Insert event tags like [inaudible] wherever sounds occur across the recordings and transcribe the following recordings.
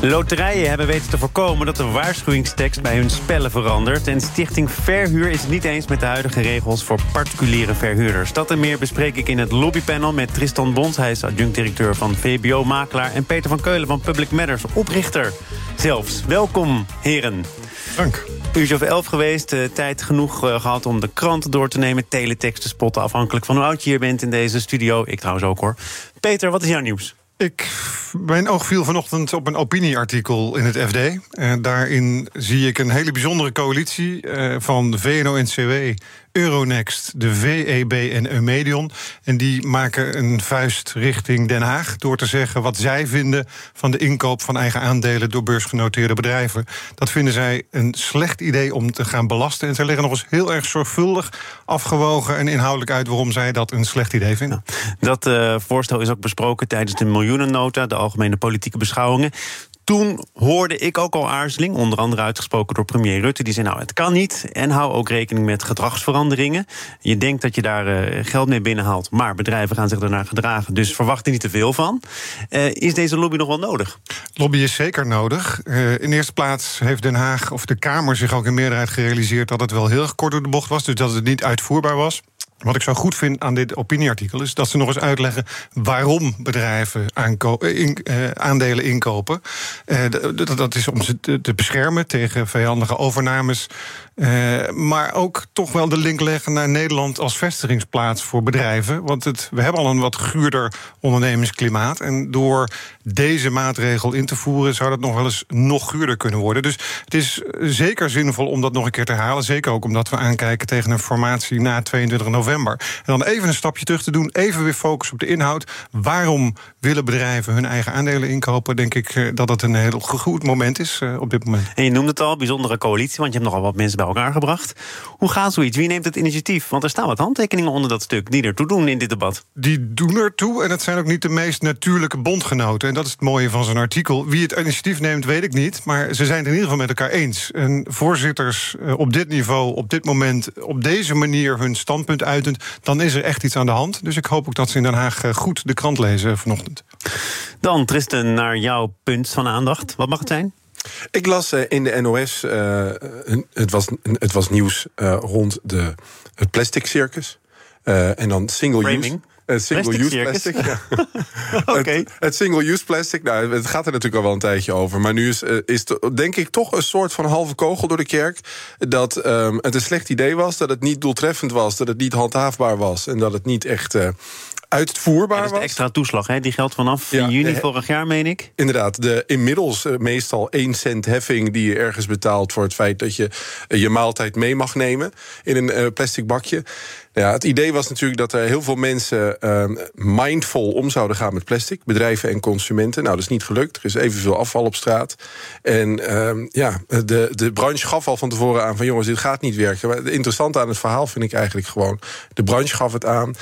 Loterijen hebben weten te voorkomen dat de waarschuwingstekst bij hun spellen verandert. En Stichting Verhuur is het niet eens met de huidige regels voor particuliere verhuurders. Dat en meer bespreek ik in het lobbypanel met Tristan Bons. Hij is adjunct-directeur van VBO Makelaar. En Peter van Keulen van Public Matters, oprichter zelfs. Welkom, heren. Dank. Uurtje of elf geweest, uh, tijd genoeg uh, gehad om de krant door te nemen... teletext te spotten, afhankelijk van hoe oud je hier bent in deze studio. Ik trouwens ook, hoor. Peter, wat is jouw nieuws? Ik, mijn oog viel vanochtend op een opinieartikel in het FD. Daarin zie ik een hele bijzondere coalitie uh, van VNO-NCW, Euronext, de VEB en Eumedion. En die maken een vuist richting Den Haag door te zeggen wat zij vinden van de inkoop van eigen aandelen door beursgenoteerde bedrijven. Dat vinden zij een slecht idee om te gaan belasten. En zij leggen nog eens heel erg zorgvuldig afgewogen en inhoudelijk uit waarom zij dat een slecht idee vinden. Dat uh, voorstel is ook besproken tijdens de miljoenennota, de algemene politieke beschouwingen. Toen hoorde ik ook al aarzeling, onder andere uitgesproken door premier Rutte. Die zei: Nou, het kan niet. En hou ook rekening met gedragsveranderingen. Je denkt dat je daar uh, geld mee binnenhaalt, maar bedrijven gaan zich daarnaar gedragen. Dus verwacht er niet te veel van. Uh, is deze lobby nog wel nodig? Lobby is zeker nodig. Uh, in eerste plaats heeft Den Haag of de Kamer zich ook in meerderheid gerealiseerd dat het wel heel kort door de bocht was. Dus dat het niet uitvoerbaar was. Wat ik zo goed vind aan dit opinieartikel is dat ze nog eens uitleggen waarom bedrijven in, uh, aandelen inkopen. Dat, dat, is om ze te, te, beschermen tegen vijandige overnames. Uh, maar ook toch wel de link leggen naar Nederland als vestigingsplaats voor bedrijven. Want het, we hebben al een wat guurder ondernemingsklimaat. En door deze maatregel in te voeren zou dat nog wel eens nog guurder kunnen worden. Dus het is zeker zinvol om dat nog een keer te halen. Zeker ook omdat we aankijken tegen een formatie na 22 november. En dan even een stapje terug te doen, even weer focus op de inhoud. Waarom willen bedrijven hun eigen aandelen inkopen? Denk ik dat het een heel goed moment is uh, op dit moment. En je noemde het al, bijzondere coalitie, want je hebt nogal wat mensen bij elkaar gebracht. Hoe gaat zoiets? Wie neemt het initiatief? Want er staan wat handtekeningen onder dat stuk die ertoe doen in dit debat. Die doen ertoe en het zijn ook niet de meest natuurlijke bondgenoten. En dat is het mooie van zo'n artikel. Wie het initiatief neemt, weet ik niet. Maar ze zijn het in ieder geval met elkaar eens. En voorzitters op dit niveau, op dit moment, op deze manier hun standpunt uitend, dan is er echt iets aan de hand. Dus ik hoop ook dat ze in Den Haag goed de krant lezen vanochtend. Dan, Tristan, naar jouw punt van aandacht. Wat mag het zijn? Ik las uh, in de NOS, uh, het, was, het was nieuws uh, rond de, het plastic circus. en dan single Framing. use. Het single-use plastic. Ja. okay. [laughs] het, het single-use plastic, nou, het gaat er natuurlijk al wel een tijdje over. Maar nu is, is het, denk ik toch een soort van halve kogel door de kerk. Dat um, het een slecht idee was, dat het niet doeltreffend was, dat het niet handhaafbaar was en dat het niet echt uh, uitvoerbaar ja, dus was. de extra toeslag, hè? die geldt vanaf ja, juni vorig jaar, meen ik. Inderdaad, de inmiddels uh, meestal 1 cent heffing die je ergens betaalt voor het feit dat je uh, je maaltijd mee mag nemen in een uh, plastic bakje. Ja, het idee was natuurlijk dat er heel veel mensen uh, mindful om zouden gaan met plastic. Bedrijven en consumenten. Nou, dat is niet gelukt. Er is evenveel afval op straat. En uh, ja, de, de branche gaf al van tevoren aan van jongens, dit gaat niet werken. Maar het interessante aan het verhaal vind ik eigenlijk gewoon... de branche gaf het aan,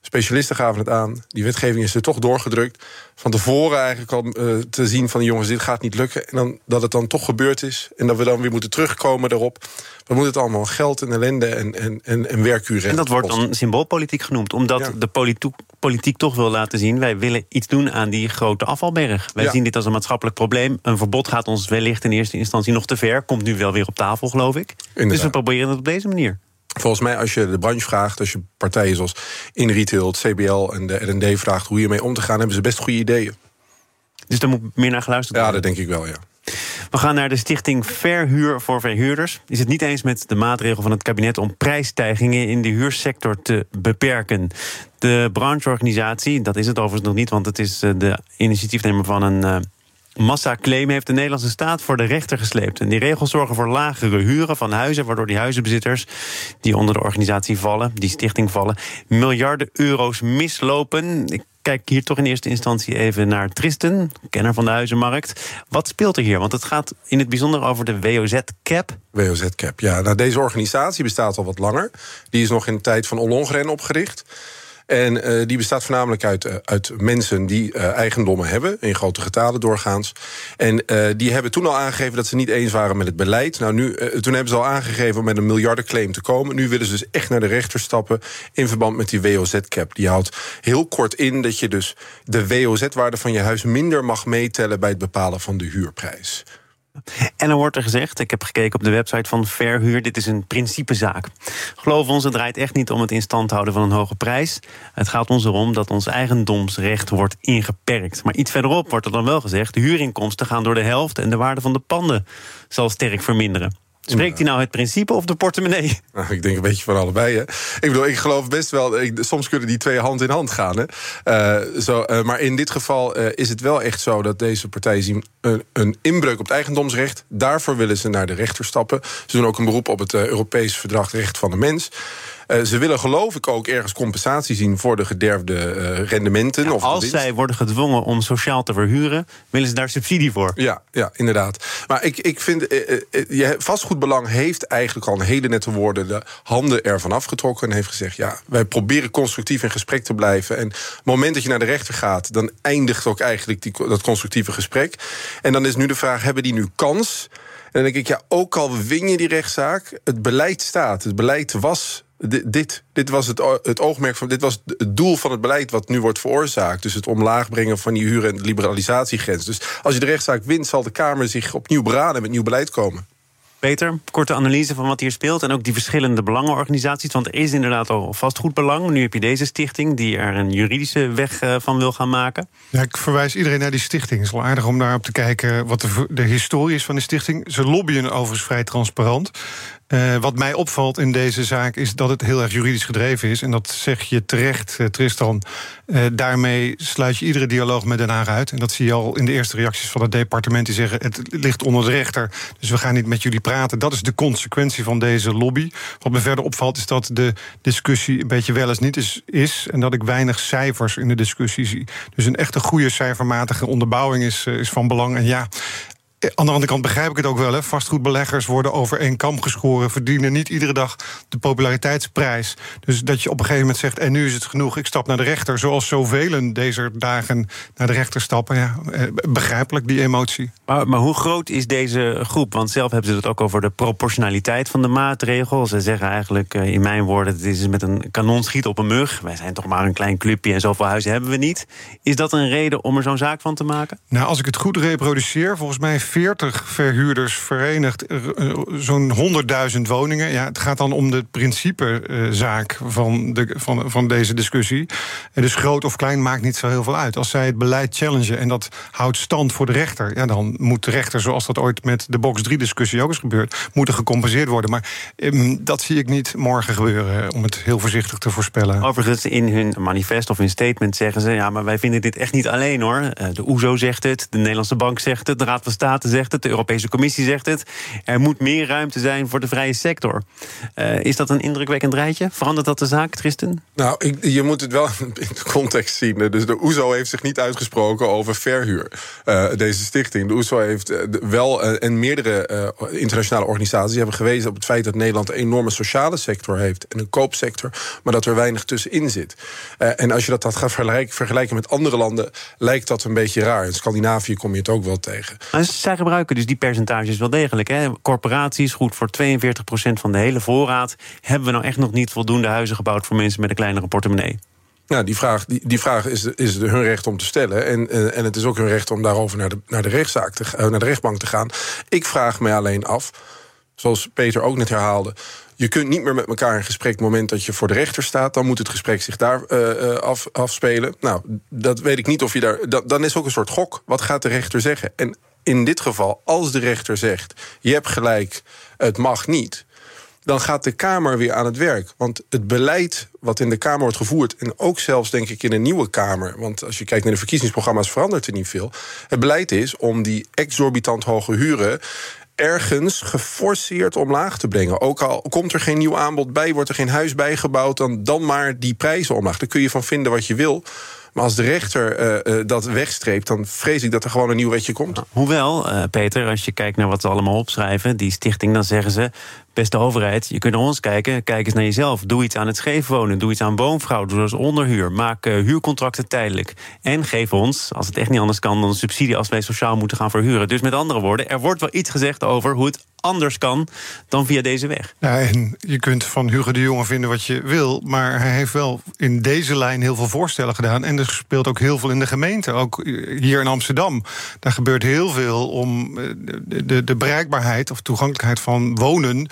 specialisten gaven het aan. Die wetgeving is er toch doorgedrukt. Van tevoren eigenlijk al uh, te zien van jongens, dit gaat niet lukken. En dan, dat het dan toch gebeurd is. En dat we dan weer moeten terugkomen daarop. We moeten het allemaal geld en ellende en, en, en, en werkuren. En dat wordt dan symboolpolitiek genoemd. Omdat ja. de politiek, politiek toch wil laten zien... wij willen iets doen aan die grote afvalberg. Wij ja. zien dit als een maatschappelijk probleem. Een verbod gaat ons wellicht in eerste instantie nog te ver. Komt nu wel weer op tafel, geloof ik. Inderdaad. Dus we proberen het op deze manier. Volgens mij, als je de branche vraagt, als je partijen zoals in retail, het CBL en de RD vraagt hoe je mee om te gaan, hebben ze best goede ideeën. Dus daar moet meer naar geluisterd worden? Ja, dat denk ik wel, ja. We gaan naar de stichting Verhuur voor Verhuurders. Is het niet eens met de maatregel van het kabinet om prijsstijgingen in de huursector te beperken? De brancheorganisatie, dat is het overigens nog niet, want het is de initiatiefnemer van een massaclaim heeft de Nederlandse staat voor de rechter gesleept. En die regels zorgen voor lagere huren van huizen, waardoor die huizenbezitters die onder de organisatie vallen, die stichting vallen, miljarden euro's mislopen. Ik kijk hier toch in eerste instantie even naar Tristan, kenner van de huizenmarkt. Wat speelt er hier? Want het gaat in het bijzonder over de WOZ-cap. WOZ-cap, ja. Nou, deze organisatie bestaat al wat langer. Die is nog in de tijd van Ollongren opgericht. En uh, die bestaat voornamelijk uit, uh, uit mensen die uh, eigendommen hebben, in grote getalen doorgaans. En die hebben toen al aangegeven dat ze niet eens waren met het beleid. Nou, nu, toen hebben ze al aangegeven om met een miljardenclaim te komen. Nu willen ze dus echt naar de rechter stappen in verband met die WOZ-cap. Die houdt heel kort in dat je dus de WOZ-waarde van je huis minder mag meetellen bij het bepalen van de huurprijs. En dan wordt er gezegd, ik heb gekeken op de website van Verhuur... dit is een principezaak. Geloof ons, het draait echt niet om het in stand houden van een hoge prijs. Het gaat ons erom dat ons eigendomsrecht wordt ingeperkt. Maar iets verderop wordt er dan wel gezegd... de huurinkomsten gaan door de helft... en de waarde van de panden zal sterk verminderen. Spreekt hij nou het principe of de portemonnee? [laughs] Nou, ik denk een beetje van allebei. Hè. Ik bedoel, ik geloof best wel. Ik, soms kunnen die twee hand in hand gaan. Hè. Uh, zo, uh, maar in dit geval uh, is het wel echt zo dat deze partijen zien een, een, inbreuk op het eigendomsrecht. Daarvoor willen ze naar de rechter stappen. Ze doen ook een beroep op het Europees Verdrag Recht van de Mens. Uh, ze willen geloof ik ook ergens compensatie zien voor de gederfde uh, rendementen. Ja, of als zij worden gedwongen om sociaal te verhuren, willen ze daar subsidie voor. Ja, ja inderdaad. Maar ik, ik vind, uh, vastgoedbelang heeft eigenlijk al een hele nette woorden de handen ervan afgetrokken en heeft gezegd: ja, wij proberen constructief in gesprek te blijven. En op het moment dat je naar de rechter gaat, dan eindigt ook eigenlijk die, dat constructieve gesprek. En dan is nu de vraag: hebben die nu kans? En dan denk ik, ja, ook al win je die rechtszaak, het beleid staat. Het beleid was dit, dit was het, het oogmerk van. Dit was het doel van het beleid wat nu wordt veroorzaakt. Dus het omlaag brengen van die huur- en liberalisatiegrens. Dus als je de rechtszaak wint, zal de Kamer zich opnieuw beraden met nieuw beleid komen. Peter, korte analyse van wat hier speelt en ook die verschillende belangenorganisaties. Want er is inderdaad al vastgoedbelang. Nu heb je deze stichting die er een juridische weg eh, van wil gaan maken. Ja, ik verwijs iedereen naar die stichting. Het is wel aardig om daarop te kijken wat de, de historie is van de stichting. Ze lobbyen overigens vrij transparant. Uh, wat mij opvalt in deze zaak is dat het heel erg juridisch gedreven is. En dat zeg je terecht, uh, Tristan. Uh, daarmee sluit je iedere dialoog met Den Haag uit. En dat zie je al in de eerste reacties van het departement. Die zeggen: het ligt onder de rechter, dus we gaan niet met jullie praten. Dat is de consequentie van deze lobby. Wat me verder opvalt is dat de discussie een beetje wel eens niet is. is en dat ik weinig cijfers in de discussie zie. Dus een echte goede cijfermatige onderbouwing is, is van belang. En ja, aan de andere kant begrijp ik het ook wel. Hè. Vastgoedbeleggers worden over één kam geschoren, verdienen niet iedere dag de populariteitsprijs. Dus dat je op een gegeven moment zegt: en nu is het genoeg, ik stap naar de rechter. Zoals zoveel deze dagen naar de rechter stappen. Ja, eh, begrijpelijk die emotie. Maar, maar, hoe groot is deze groep? Want zelf hebben ze het ook over de proportionaliteit van de maatregel. Ze zeggen eigenlijk eh, in mijn woorden: het is met een kanonschiet op een mug. Wij zijn toch maar een klein clubje en zoveel huizen hebben we niet. Is dat een reden om er zo'n zaak van te maken? Nou, als ik het goed reproduceer, volgens mij 40 verhuurders verenigd, eh, zo'n 100.000 woningen. Ja, het gaat dan om de principezaak van, de, van, van deze discussie. En dus groot of klein maakt niet zo heel veel uit. Als zij het beleid challengen en dat houdt stand voor de rechter, ja, dan moet de rechter, zoals dat ooit met de box 3-discussie ook is gebeurd, moeten gecompenseerd worden. Maar um, dat zie ik niet morgen gebeuren, om het heel voorzichtig te voorspellen. Overigens, in hun manifest of hun statement zeggen ze: ja, maar wij vinden dit echt niet alleen hoor. Eh, de OESO zegt het, de Nederlandse Bank zegt het, de Raad van State zegt het, de Europese Commissie zegt het. Er moet meer ruimte zijn voor de vrije sector. Uh, is dat een indrukwekkend rijtje? Verandert dat de zaak, Tristan? Nou, ik, je moet het wel [laughs] in de context zien. Dus de OESO heeft zich niet uitgesproken over verhuur. Uh, deze stichting. De OESO heeft uh, wel en meerdere internationale organisaties hebben gewezen op het feit dat Nederland een enorme sociale sector heeft en een koopsector, maar dat er weinig tussenin zit. en als je dat, dat gaat vergelijken, vergelijken met andere landen, lijkt dat een beetje raar. In Scandinavië kom je het ook wel tegen. Maar gebruiken dus die percentages wel degelijk. Hè? Corporaties, goed voor 42% van de hele voorraad. Hebben we nou echt nog niet voldoende huizen gebouwd voor mensen met een kleinere portemonnee? Nou, die vraag, die, die vraag is, is hun recht om te stellen. En, en het is ook hun recht om daarover naar de, naar de rechtszaak te, naar de rechtbank te gaan. Ik vraag me alleen af, zoals Peter ook net herhaalde. Je kunt niet meer met elkaar in gesprek. Het moment dat je voor de rechter staat, dan moet het gesprek zich daar uh, af, afspelen. Nou, dat weet ik niet of je daar. Dat, dan is ook een soort gok. Wat gaat de rechter zeggen? En in dit geval, als de rechter zegt: je hebt gelijk, het mag niet. Dan gaat de Kamer weer aan het werk. Want het beleid wat in de Kamer wordt gevoerd. en ook zelfs denk ik in een nieuwe Kamer. want als je kijkt naar de verkiezingsprogramma's, verandert er niet veel. Het beleid is om die exorbitant hoge huren ergens geforceerd omlaag te brengen. Ook al komt er geen nieuw aanbod bij, wordt er geen huis bijgebouwd, dan, dan maar die prijzen omlaag. Daar kun je van vinden wat je wil. Maar als de rechter uh, dat wegstreept, dan vrees ik dat er gewoon een nieuw wetje komt. Hoewel, Peter, als je kijkt naar wat ze allemaal opschrijven, die stichting, dan zeggen ze beste overheid, je kunt naar ons kijken. Kijk eens naar jezelf. Doe iets aan het scheef wonen. Doe iets aan woonfraude, zoals onderhuur. Maak uh, huurcontracten tijdelijk. En geef ons, als het echt niet anders kan, dan een subsidie als wij sociaal moeten gaan verhuren. Dus met andere woorden, er wordt wel iets gezegd over hoe het anders kan dan via deze weg. Ja, en je kunt van Hugo de Jonge vinden wat je wil, maar hij heeft wel in deze lijn heel veel voorstellen gedaan. En er speelt ook heel veel in de gemeente, ook hier in Amsterdam. Daar gebeurt heel veel om eh, de, de, de bereikbaarheid of toegankelijkheid van wonen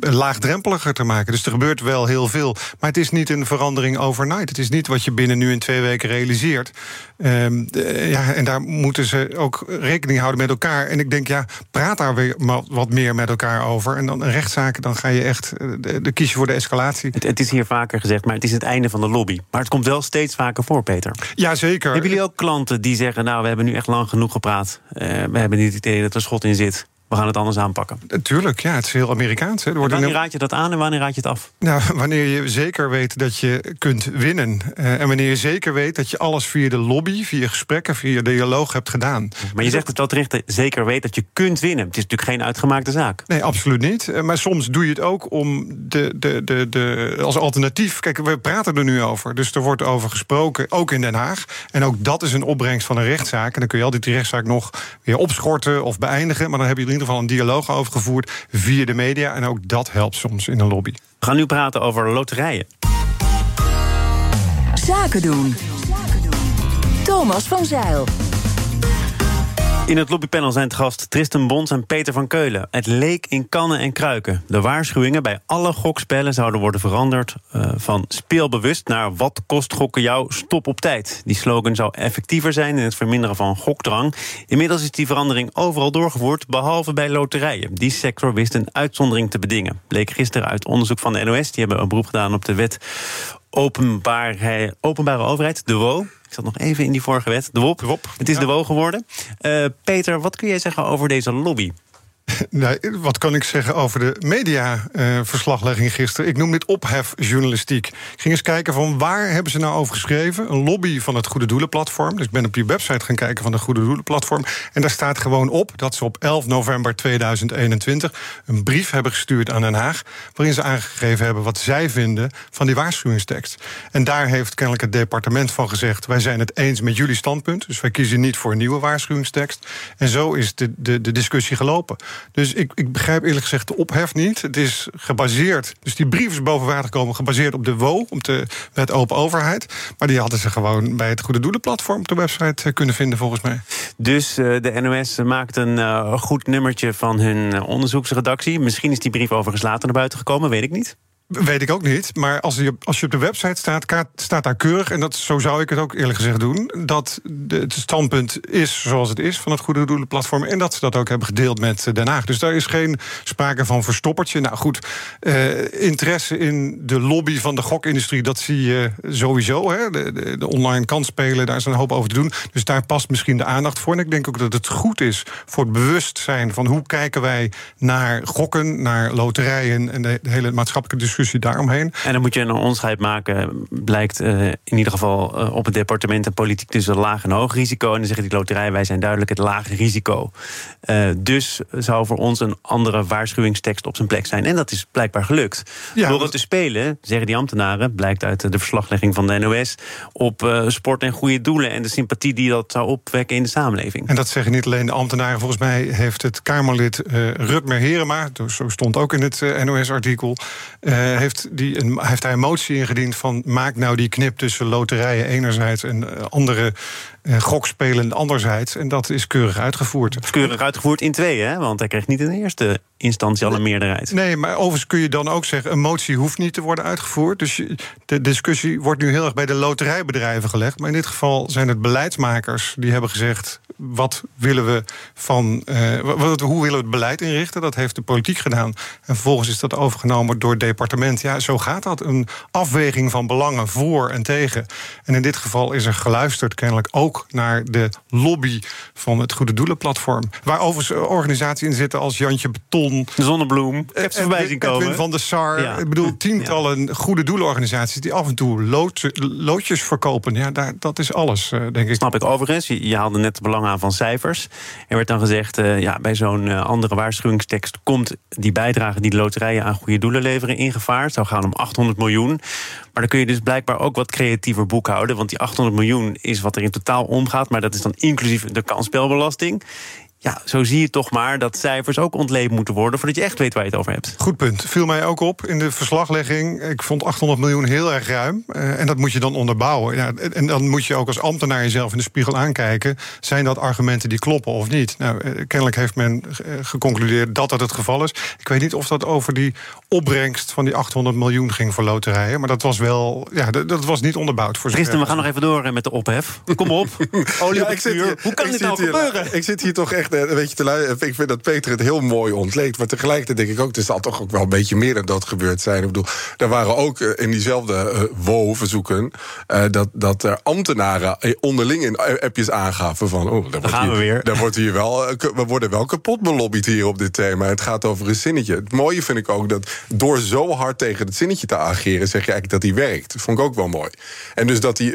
laagdrempeliger te maken. Dus er gebeurt wel heel veel. Maar het is niet een verandering overnight. Het is niet wat je binnen nu in twee weken realiseert. Uh, ja, en daar moeten ze ook rekening houden met elkaar. En ik denk, ja, praat daar weer wat meer met elkaar over. En dan een rechtszaken, dan ga je echt eh, de, de kies voor de escalatie. Het, het, is hier vaker gezegd, maar het is het einde van de lobby. Maar het komt wel steeds vaker voor, Peter. Jazeker. Hebben jullie ook klanten die zeggen, nou, we hebben nu echt lang genoeg gepraat. Uh, we hebben niet het idee dat er schot in zit we gaan het anders aanpakken. Tuurlijk, ja, het is heel Amerikaans. Hè. wanneer een... raad je dat aan en wanneer raad je het af? Nou, [laughs] wanneer je zeker weet dat je kunt winnen. Uh, en wanneer je zeker weet dat je alles via de lobby, via gesprekken, via dialoog hebt gedaan. Maar je zegt het wel terecht, zeker weet dat je kunt winnen. Het is natuurlijk geen uitgemaakte zaak. Nee, absoluut niet. Uh, maar soms doe je het ook om de, de, de, de, als alternatief. Kijk, we praten er nu over. Dus er wordt over gesproken, ook in Den Haag. En ook dat is een opbrengst van een rechtszaak. En dan kun je altijd die rechtszaak nog weer opschorten of beëindigen. Maar dan heb je ieder geval een dialoog over gevoerd via de media. En ook dat helpt soms in een lobby. We gaan nu praten over loterijen. Zaken doen. Thomas van Zeil. In het lobbypanel zijn het gast Tristan Bons en Peter van Keulen. Het leek in kannen en kruiken. De waarschuwingen bij alle gokspellen zouden worden veranderd uh, van speelbewust naar wat kost gokken jou, stop op tijd. Die slogan zou effectiever zijn in het verminderen van gokdrang. Inmiddels is die verandering overal doorgevoerd, behalve bij loterijen. Die sector wist een uitzondering te bedingen. Bleek gisteren uit onderzoek van de NOS. Die hebben een beroep gedaan op de wet openbare, openbare overheid, de WO. Ik zat nog even in die vorige wet, de WOP. WOP het is de WO geworden. Uh, Peter, wat kun jij zeggen over deze lobby? [laughs] Wat kan ik zeggen over de mediaverslaglegging gisteren? Ik noem dit ophefjournalistiek. Ik ging eens kijken van waar hebben ze nou over geschreven? Een lobby van het Goede Doelenplatform. Dus ik ben op die website gaan kijken van het Goede Doelenplatform. En daar staat gewoon op dat ze op 11 november 2021 een brief hebben gestuurd aan Den Haag. Waarin ze aangegeven hebben wat zij vinden van die waarschuwingstekst. En daar heeft kennelijk het departement van gezegd: wij zijn het eens met jullie standpunt. Dus wij kiezen niet voor een nieuwe waarschuwingstekst. En zo is de, de, de discussie gelopen. Dus ik, ik begrijp eerlijk gezegd de ophef niet. Het is gebaseerd, dus die brief is boven water gekomen... gebaseerd op de WO, op de wet open overheid. Maar die hadden ze gewoon bij het Goede Doelenplatform... op de website eh, kunnen vinden, volgens mij. Dus uh, de NOS maakt een uh, goed nummertje van hun onderzoeksredactie. Misschien is die brief overigens later naar buiten gekomen, weet ik niet. Weet ik ook niet. Maar als je, als je op de website staat, staat daar keurig... en dat, zo zou ik het ook eerlijk gezegd doen... dat het standpunt is zoals het is van het Goede Doelenplatform... en dat ze dat ook hebben gedeeld met Den Haag. Dus daar is geen sprake van verstoppertje. Nou goed, eh, interesse in de lobby van de gokindustrie... dat zie je sowieso. Hè. De online kansspelen, daar is een hoop over te doen. Dus daar past misschien de aandacht voor. En ik denk ook dat het goed is voor het bewustzijn... van hoe kijken wij naar gokken, naar loterijen... en de, de hele maatschappelijke discussie discussie daaromheen. En dan moet je een onderscheid maken, blijkt uh, in ieder geval uh, op het departement en politiek tussen laag en hoog risico. En dan zeggen die loterij, wij zijn duidelijk het lage risico. Uh, dus zou voor ons een andere waarschuwingstekst op zijn plek zijn. En dat is blijkbaar gelukt. Ja, Door het te spelen, zeggen die ambtenaren, blijkt uit de verslaglegging van de NOS, op sport en goede doelen en de sympathie die dat zou opwekken in de samenleving. En dat zeggen niet alleen de ambtenaren. Volgens mij heeft het Kamerlid Rutmer Herema, zo stond ook in het NOS-artikel, uh, heeft, die een, heeft hij een motie ingediend van maak nou die knip tussen loterijen enerzijds en eh, andere uh, gokspelen anderzijds. En dat is keurig uitgevoerd. Keurig uitgevoerd in twee, hè? Want hij kreeg niet in de eerste instantie al een meerderheid. Nee, maar overigens kun je dan ook zeggen... een motie hoeft niet te worden uitgevoerd. Dus de discussie wordt nu heel erg bij de loterijbedrijven gelegd. Maar in dit geval zijn het beleidsmakers die hebben gezegd... wat willen we van. Uh, wat, hoe willen we het beleid inrichten? Dat heeft de politiek gedaan. En vervolgens is dat overgenomen door het departement. Ja, zo gaat dat. Een afweging van belangen voor en tegen. En in dit geval is er geluisterd, kennelijk ook naar de lobby van het Goede Doelenplatform. Waar overigens organisaties in zitten als Jantje Beton. De Zonnebloem. Ik heb ze voorbij zien komen. van de SAR. Ik bedoel, tientallen goede doelenorganisaties die af en toe loodjes verkopen. Ja, daar, dat is alles, eh, denk ik. Snap ik overigens. Je, haalde net het belang aan van cijfers. Er werd dan gezegd, uh, ja, bij zo'n andere waarschuwingstekst komt die bijdrage die de loterijen aan goede doelen leveren in Het zou gaan om 800 miljoen. Maar dan kun je dus blijkbaar ook wat creatiever boekhouden. Want die 800 miljoen is wat er in totaal omgaat. Maar dat is dan inclusief de kansspelbelasting. Ja, zo zie je toch maar dat cijfers ook ontleed moeten worden... voordat je echt weet waar je het over hebt. Goed punt. Viel mij ook op in de verslaglegging. Ik vond 800 miljoen heel erg ruim. Uh, en dat moet je dan onderbouwen. Ja, en dan moet je ook als ambtenaar jezelf in de spiegel aankijken. Zijn dat argumenten die kloppen of niet? Nou, uh, kennelijk heeft men uh, geconcludeerd dat dat het geval is. Ik weet niet of dat over die opbrengst van die 800 miljoen ging voor loterijen. Maar dat was wel... Ja, dat, dat was niet onderbouwd. Voor Christen, we gaan nog even door met de ophef. Kom op. [laughs] Olie ja, Hoe kan dit nou gebeuren? Ik zit hier toch echt echt een beetje te luisteren. Ik vind dat Peter het heel mooi ontleed. Maar tegelijkertijd denk ik ook, er zal toch ook wel een beetje meer dan dat gebeurd zijn. Ik bedoel, er waren ook eh, in diezelfde uh, WO-verzoeken... Uh, dat, dat er ambtenaren onderling in appjes aangaven van... oh, daar, gaan we weer. Daar wordt hier wel, we worden wel kapot belobbyd hier op dit thema. Het gaat over een zinnetje. Het mooie vind ik ook dat door zo hard tegen het zinnetje te ageren... zeg je eigenlijk dat hij werkt. Dat vond ik ook wel mooi. En dus dat hij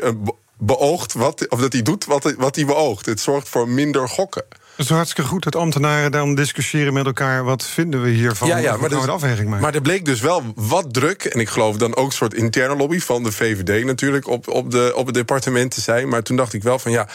beoogt, wat, of dat hij doet wat, wat hij beoogt. Het zorgt voor minder gokken. Het is hartstikke goed dat ambtenaren dan discussiëren met elkaar... wat vinden we hiervan, ja, ja, maar dus, afweging maken. Maar er bleek dus wel wat druk... en ik geloof dan ook een soort interne lobby van de VVD natuurlijk... op, op, de, op het departement te zijn. Maar toen dacht ik wel van ja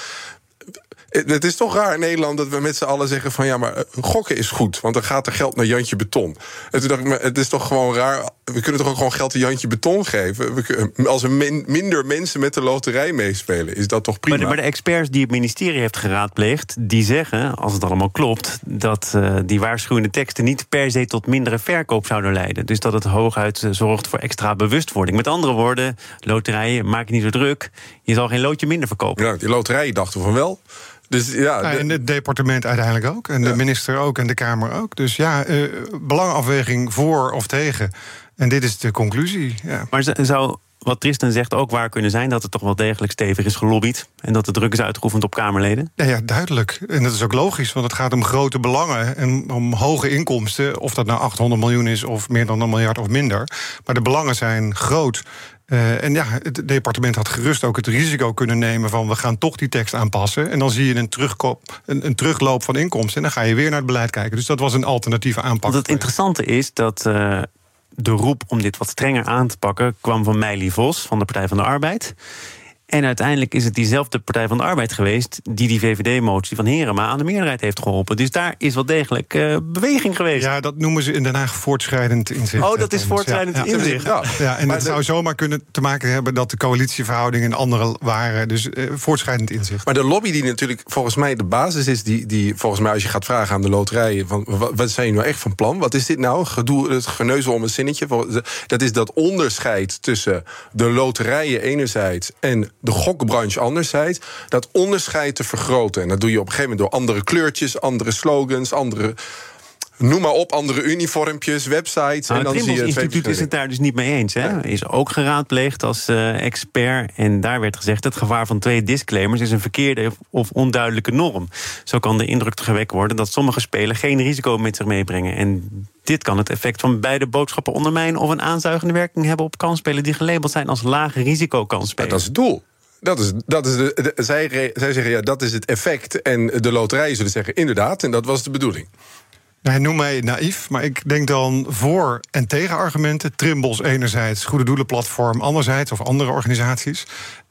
het is toch raar in Nederland dat we met z'n allen zeggen van ja, maar eh, gokken is goed, want dan gaat er geld naar Jantje Beton. En toen dacht ik, maar het is toch gewoon raar. We kunnen toch ook gewoon geld aan Jantje Beton geven. We als er minder mensen met de loterij meespelen, is dat toch prima. Maar de, maar de, experts die het ministerie heeft geraadpleegd, die zeggen, als het allemaal klopt, dat uh, die waarschuwende teksten niet per se tot mindere verkoop zouden leiden. Dus dat het hooguit zorgt voor extra bewustwording. Met andere woorden, loterijen, maak je niet zo druk. Je zal geen loodje minder verkopen. Ja, die loterijen dachten van wel. Dus, ja, en het departement uiteindelijk ook. En de minister ook. En de Kamer ook. Dus ja, uh, belangafweging voor of tegen. En dit is de conclusie. Ja. Maar zou wat Tristan zegt ook waar kunnen zijn... dat het toch wel degelijk stevig is gelobbyd... en dat de druk is uitgeoefend op Kamerleden? Ja, ja, duidelijk. En dat is ook logisch, want het gaat om grote belangen... en om hoge inkomsten, of dat nou 800 miljoen is... of meer dan een miljard of minder. Maar de belangen zijn groot. Uh, en ja, het departement had gerust ook het risico kunnen nemen van we gaan toch die tekst aanpassen. En dan zie je een, terugkoop, een, een, terugloop van inkomsten. En dan ga je weer naar het beleid kijken. Dus dat was een alternatieve aanpak. Want het interessante is dat uh, de roep om dit wat strenger aan te pakken kwam van Meili Vos van de Partij van de Arbeid. En uiteindelijk is het diezelfde Partij van de Arbeid geweest... die die VVD-motie van Herema aan de meerderheid heeft geholpen. Dus daar is wel degelijk uh, beweging geweest. Ja, dat noemen ze in Den Haag voortschrijdend inzicht. Oh, dat is voortschrijdend ja. inzicht. Ja, ja en het zou zomaar kunnen te maken hebben... dat de coalitieverhoudingen andere waren. Dus uh, voortschrijdend inzicht. Maar de lobby die natuurlijk volgens mij de basis is... die, die volgens mij als je gaat vragen aan de loterijen... Van, wat, zijn je nou echt van plan? Wat is dit nou? Gedoe, het geneuzel om een zinnetje. Dat is dat onderscheid tussen de loterijen enerzijds... en de gokbranche anderzijds, dat onderscheid te vergroten. En dat doe je op een gegeven moment door andere kleurtjes, andere slogans, andere Noem maar op, andere uniformpjes, websites. Nou, en dan het zie je het instituut is het daar dus niet mee eens. Hè? Is ook geraadpleegd als uh, expert. En daar werd gezegd: het gevaar van twee disclaimers is een verkeerde of onduidelijke norm. Zo kan de indruk gewekt worden dat sommige spelen geen risico met zich meebrengen. En dit kan het effect van beide boodschappen ondermijnen of een aanzuigende werking hebben op kansspelen die gelabeld zijn als lage risico kansspelen. dat is het doel. Dat is, dat is de, zij, zij zeggen ja, dat is het effect. En de loterijen zullen zeggen inderdaad, en dat was de bedoeling. Hij noemt mij naïef, maar ik denk dan voor- en tegenargumenten. Trimbos enerzijds, Goede Doelenplatform anderzijds, of andere organisaties.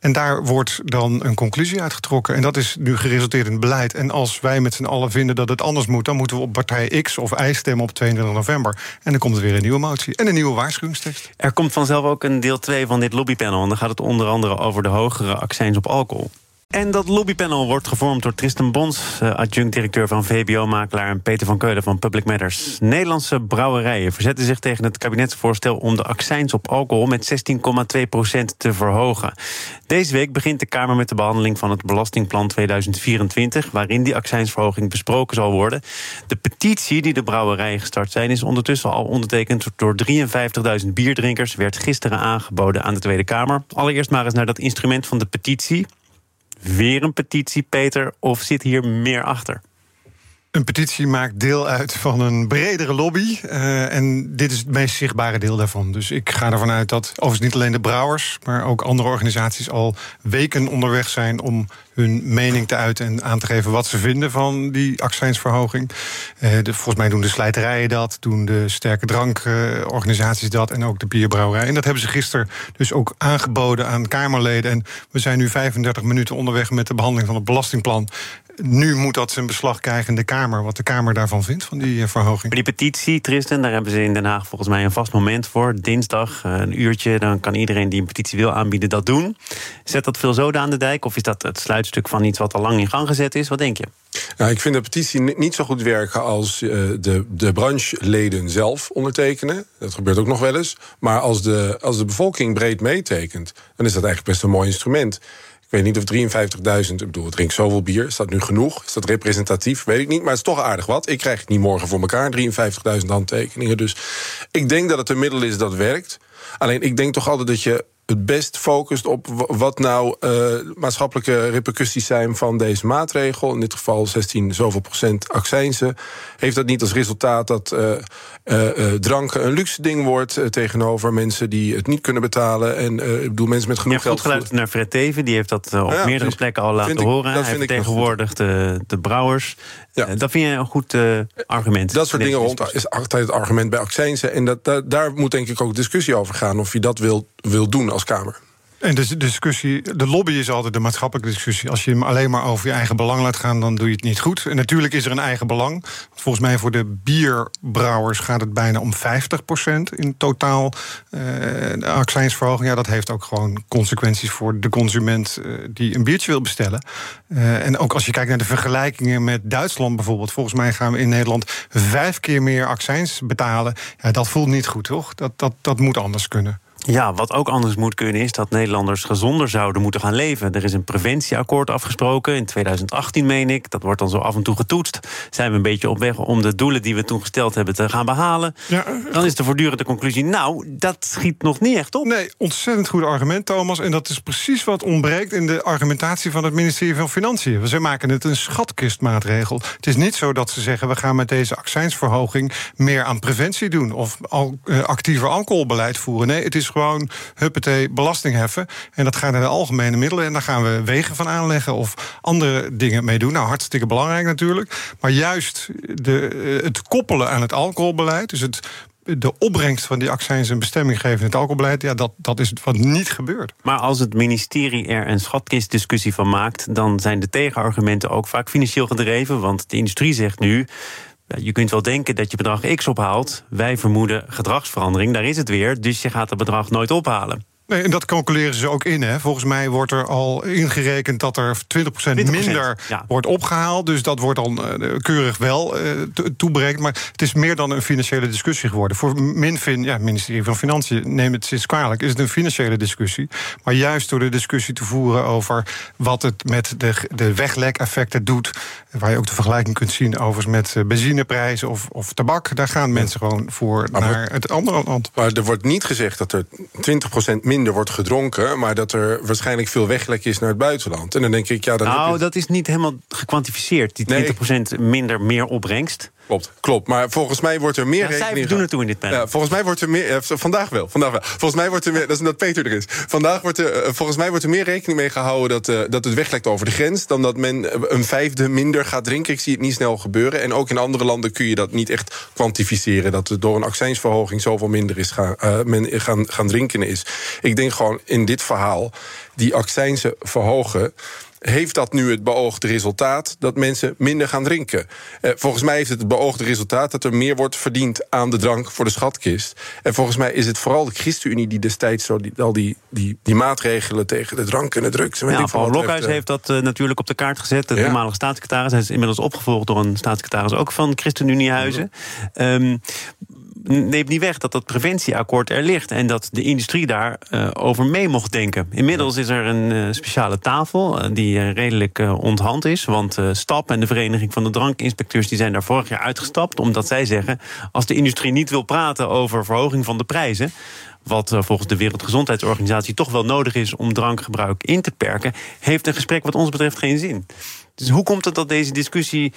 En daar wordt dan een conclusie uitgetrokken. En dat is nu geresulteerd in beleid. En als wij met z'n allen vinden dat het anders moet... dan moeten we op partij X of Y stemmen op 22 november. En dan komt er weer een nieuwe motie en een nieuwe waarschuwingstekst. Er komt vanzelf ook een deel 2 van dit lobbypanel. En dan gaat het onder andere over de hogere accijns op alcohol. En dat lobbypanel wordt gevormd door Tristan Bons, eh, adjunct-directeur van VBO-makelaar, en Peter van Keulen van Public Matters. Nederlandse brouwerijen verzetten zich tegen het kabinetsvoorstel om de accijns op alcohol met 16,2% te verhogen. Deze week begint de Kamer met de behandeling van het Belastingplan 2024, waarin die accijnsverhoging besproken zal worden. De petitie die de brouwerijen gestart zijn, is ondertussen al ondertekend door 53.000 bierdrinkers, werd gisteren aangeboden aan de Tweede Kamer. Allereerst maar eens naar dat instrument van de petitie. Weer een petitie, Peter, of zit hier meer achter? Een petitie maakt deel uit van een bredere lobby. Uh, en dit is het meest zichtbare deel daarvan. Dus ik ga ervan uit dat overigens niet alleen de brouwers, maar ook andere organisaties al weken onderweg zijn om hun mening te uiten en aan te geven wat ze vinden van die accijnsverhoging. De, volgens mij doen de slijterijen dat, doen de sterke drankorganisaties dat en ook de bierbrouwerij. En dat hebben ze gisteren dus ook aangeboden aan Kamerleden. En we zijn nu 35 minuten onderweg met de behandeling van het belastingplan nu moet dat zijn beslag krijgen in de Kamer, wat de Kamer daarvan vindt, van die eh, verhoging. Maar die petitie, Tristan, daar hebben ze in Den Haag volgens mij een vast moment voor. Dinsdag, eh, een uurtje, dan kan iedereen die een petitie wil aanbieden dat doen. Zet dat veel zoden aan de dijk? Of is dat het sluitstuk van iets wat al lang in gang gezet is? Wat denk je? Nou, ik vind de petitie niet zo goed werken als uh, de, de brancheleden zelf ondertekenen. Dat gebeurt ook nog wel eens. Maar als de, als de bevolking breed meetekent, dan is dat eigenlijk best een mooi instrument. Weet niet of 53.000, ik bedoel, drink zoveel bier. Is dat nu genoeg? Is dat representatief? Weet ik niet, maar het is toch aardig wat. Ik krijg niet morgen voor elkaar, 53.000 handtekeningen. Dus ik denk dat het een middel is dat werkt. Alleen ik denk toch altijd dat je het best focust op wat nou uh, maatschappelijke repercussies zijn van deze maatregel. In dit geval 16 zoveel procent accijnsen. Heeft dat niet als resultaat dat uh, uh, drank een luxe ding wordt tegenover mensen die het niet kunnen betalen? En ik bedoel, mensen met genoeg geld. Je hebt naar Fred Teven, die heeft dat op meerdere plekken al laten horen. Hij vertegenwoordigt de, de brouwers. Ja. dat vind je een goed argument. Dat soort dingen rond is altijd het argument bij accijnsen. En dat, daar moet denk ik ook discussie over gaan of je dat wil, wil doen Kamer. En de discussie, de lobby is altijd de maatschappelijke discussie. Als je hem alleen maar over je eigen belang laat gaan, dan doe je het niet goed. En natuurlijk is er een eigen belang. Volgens mij voor de bierbrouwers gaat het bijna om 50% in totaal. Uh, de accijnsverhoging, ja, dat heeft ook gewoon consequenties voor de consument uh, die een biertje wil bestellen. Uh, en ook als je kijkt naar de vergelijkingen met Duitsland bijvoorbeeld. Volgens mij gaan we in Nederland vijf keer meer accijns betalen. Ja, dat voelt niet goed, toch? Dat, dat, dat moet anders kunnen. Ja, wat ook anders moet kunnen is dat Nederlanders gezonder zouden moeten gaan leven. Er is een preventieakkoord afgesproken in 2018, meen ik. Dat wordt dan zo af en toe getoetst. Zijn we een beetje op weg om de doelen die we toen gesteld hebben te gaan behalen? Ja, dan is de voortdurende conclusie, nou, dat schiet nog niet echt op. Nee, ontzettend goed argument, Thomas. En dat is precies wat ontbreekt in de argumentatie van het ministerie van Financiën. Ze maken het een schatkistmaatregel. Het is niet zo dat ze zeggen, we gaan met deze accijnsverhoging meer aan preventie doen of al, uh, actiever alcoholbeleid voeren. Nee, het is gewoon huppatee belasting heffen. En dat gaat naar de algemene middelen. En daar gaan we wegen van aanleggen of andere dingen mee doen. Nou, hartstikke belangrijk natuurlijk. Maar juist de, eh, het koppelen aan het alcoholbeleid, dus het de opbrengst van die accijns een bestemming geven in het alcoholbeleid, ja, dat, dat is wat niet gebeurt. Maar als het ministerie er een schatkistdiscussie van maakt, dan zijn de tegenargumenten ook vaak financieel gedreven. Want de industrie zegt nu. Je kunt wel denken dat je bedrag X ophaalt. Wij vermoeden gedragsverandering, daar is het weer. Dus je gaat het bedrag nooit ophalen. Nee, en dat calculeren ze ook in. Hè. Volgens mij wordt er al ingerekend dat er 20%, minder wordt opgehaald. Dus dat wordt dan uh, keurig wel uh, toeberekend. Maar het is meer dan een financiële discussie geworden. Voor Minfin, ja, het ministerie van Financiën, neem het sinds kwalijk, is het een financiële discussie. Maar juist door de discussie te voeren over wat het met de, de weglekeffecten doet. Waar je ook de vergelijking kunt zien overigens met eh, benzineprijzen of, of tabak. Daar gaan mensen gewoon voor naar het andere land. Maar er wordt niet gezegd dat er 20% minder wordt gedronken, maar dat er waarschijnlijk veel weglek is naar het buitenland. En dan denk ik, ja, dan. Nou, dat is niet helemaal gekwantificeerd, die 20% minder meer opbrengst. Klopt, klopt. Maar volgens mij wordt er meer ja, rekening... doen het toe in dit panel. Ja, volgens mij wordt er meer... Eh, vandaag wel, vandaag wel. Volgens mij wordt er meer... Dat is omdat Peter er is. Vandaag wordt er... Eh, volgens mij wordt er meer rekening mee gehouden... dat, uh, dat het weglekt over de grens... dan dat men een vijfde minder gaat drinken. Ik zie het niet snel gebeuren. En ook in andere landen kun je dat niet echt kwantificeren... dat er door een accijnsverhoging zoveel minder is gaan, uh, men gaan, gaan drinken is. Ik denk gewoon in dit verhaal... die accijnsen verhogen heeft dat nu het beoogde resultaat dat mensen minder gaan drinken? Uh, volgens mij heeft het het beoogde resultaat dat er meer wordt verdiend aan de drank voor de schatkist. En volgens mij is het vooral de ChristenUnie die destijds zo die, al die, die, die maatregelen tegen de drank en de drugs. En ja, Paul Blokhuis heeft dat uh, natuurlijk op de kaart gezet. De ja. toenmalige staatssecretaris. Hij is inmiddels opgevolgd door een staatssecretaris ook van ChristenUnie-huizen. Um, neemt niet weg dat dat preventieakkoord er ligt en dat de industrie daar uh, over mee mocht denken. Inmiddels is er een uh, speciale tafel uh, die redelijk onthand is, want STAP en de Vereniging van de Drankinspecteurs die zijn daar vorig jaar uitgestapt omdat zij zeggen als de industrie niet wil praten over verhoging van de prijzen, wat volgens de Wereldgezondheidsorganisatie toch wel nodig is om drankgebruik in te perken, heeft een gesprek wat ons betreft geen zin. Dus hoe komt het dat deze discussie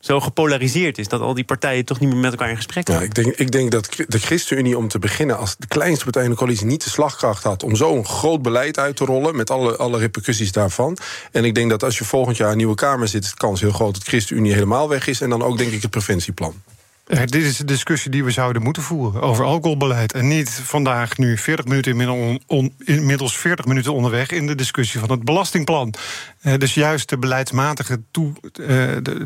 zo gepolariseerd is. Dat al die partijen toch niet meer met elkaar in gesprek gaan. Ja, ik, denk, ik denk dat de ChristenUnie om te beginnen... als de kleinste partij in de coalitie niet de slagkracht had... om zo'n groot beleid uit te rollen met alle, alle repercussies daarvan. En ik denk dat als je volgend jaar een nieuwe Kamer zit... is de kans heel groot dat ChristenUnie helemaal weg is. En dan ook denk ik het preventieplan. Ja, dit is de discussie die we zouden moeten voeren over alcoholbeleid. En niet vandaag nu 40 minuten inmiddels, on, inmiddels 40 minuten onderweg in de discussie van het belastingplan. Uh, dus juist de beleidsmatige toe, uh,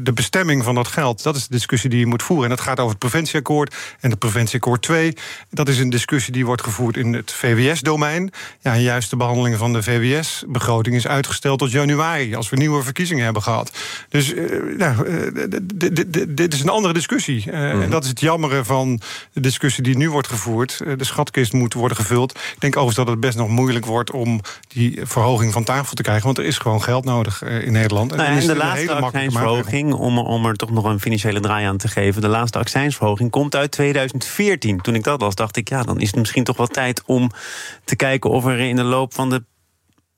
de, bestemming van dat geld, dat is de discussie die je moet voeren. En dat gaat over het preventieakkoord en het preventieakkoord 2. Dat is een discussie die wordt gevoerd in het VWS-domein. Ja, juist de behandeling van de VWS-begroting is uitgesteld tot januari, als we nieuwe verkiezingen hebben gehad. Dus nou, dit is een andere discussie. En dat is het jammere van de discussie die nu wordt gevoerd. De schatkist moet worden gevuld. Ik denk overigens dat het best nog moeilijk wordt om die verhoging van tafel te krijgen. Want er is gewoon geld nodig in Nederland. En, nou, en de laatste accijnsverhoging, om, om er toch nog een financiële draai aan te geven. De laatste accijnsverhoging komt uit 2014. Toen ik dat las, dacht ik, ja, dan is het misschien toch wel tijd om te kijken of er in de loop van de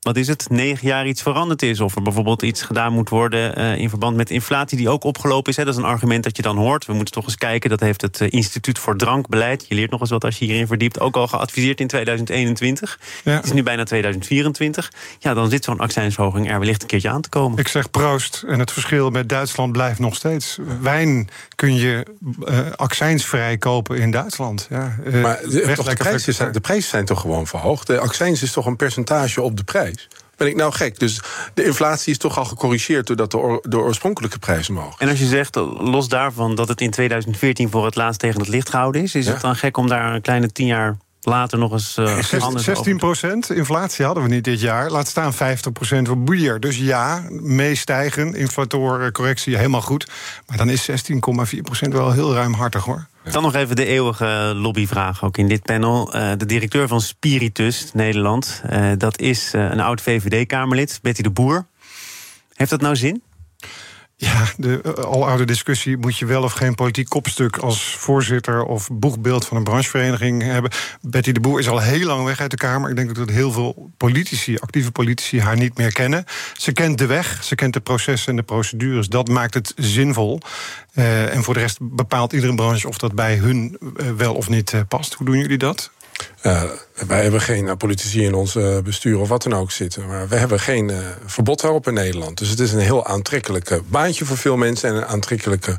wat is het, negen jaar iets veranderd is. Of er bijvoorbeeld iets gedaan moet worden uh, in verband met inflatie die ook opgelopen is. Hè. Dat is een argument dat je dan hoort. We moeten toch eens kijken. Dat heeft het uh, Instituut voor Drankbeleid. Je leert nog eens wat als je hierin verdiept. Ook al geadviseerd in 2021. Ja. Het is nu bijna 2024. Ja, dan zit zo'n accijnsverhoging er wellicht een keertje aan te komen. Ik zeg proost. En het verschil met Duitsland blijft nog steeds. Wijn kun je uh, accijnsvrij kopen in Duitsland. Ja, maar de, toch de, prijzen zijn, de prijzen zijn toch gewoon verhoogd? De accijns is toch een percentage op de prijs? Ben ik nou gek? Dus de inflatie is toch al gecorrigeerd doordat de, de oorspronkelijke prijzen mogen. En als je zegt, los daarvan dat het in 2014 voor het laatst tegen het licht gehouden is, is het dan gek om daar een kleine tien jaar later nog eens uh, 16 procent inflatie hadden we niet dit jaar. Laat staan 50 procent voor bier. Dus ja, meestijgen, inflatorcorrectie helemaal goed. Maar dan is 16,4 procent wel heel ruimhartig hoor. Dan nog even de eeuwige lobbyvraag ook in dit panel. Uh, de directeur van Spiritus Nederland, uh, dat is uh, een oud VVD-Kamerlid, Betty de Boer. Heeft dat nou zin? Ja, de uh, aloude discussie: moet je wel of geen politiek kopstuk als voorzitter of boegbeeld van een branchevereniging hebben? Betty de Boer is al heel lang weg uit de Kamer. Ik denk dat heel veel politici, actieve politici, haar niet meer kennen. Ze kent de weg, ze kent de processen en de procedures. Dat maakt het zinvol. Uh, en voor de rest bepaalt iedere branche of dat bij hun uh, wel of niet past. Hoe doen jullie dat? Uh, wij hebben geen politici in ons bestuur of wat dan ook zitten. Maar we hebben geen verbod daarop in Nederland. Dus het is een heel aantrekkelijke baantje voor veel mensen... en een aantrekkelijke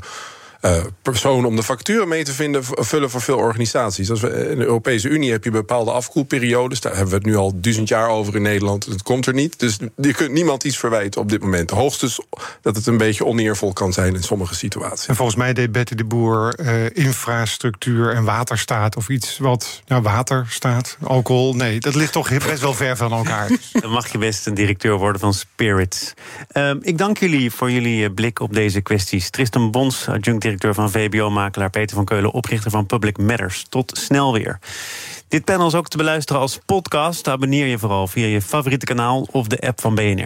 uh, persoon om de facturen mee te vinden, vullen voor veel organisaties. Als we, in de Europese Unie heb je bepaalde afkoelperiodes. Daar hebben we het nu al duizend jaar over in Nederland. Dat komt er niet. Dus je kunt niemand iets verwijten op dit moment. Hoogstens dat het een beetje oneervol kan zijn in sommige situaties. En volgens mij deed Betty de Boer uh, infrastructuur en waterstaat of iets wat nou, water staat, alcohol. Nee, dat ligt toch [laughs] best wel ver van elkaar. Dan mag je best een directeur worden van Spirits. Uh, ik dank jullie voor jullie blik op deze kwesties. Tristan Bons, adjunct directeur van VBO-makelaar Peter van Keulen, oprichter van Public Matters. Tot snel weer. Dit panel is ook te beluisteren als podcast. Abonneer je vooral via je favoriete kanaal of de app van BNR.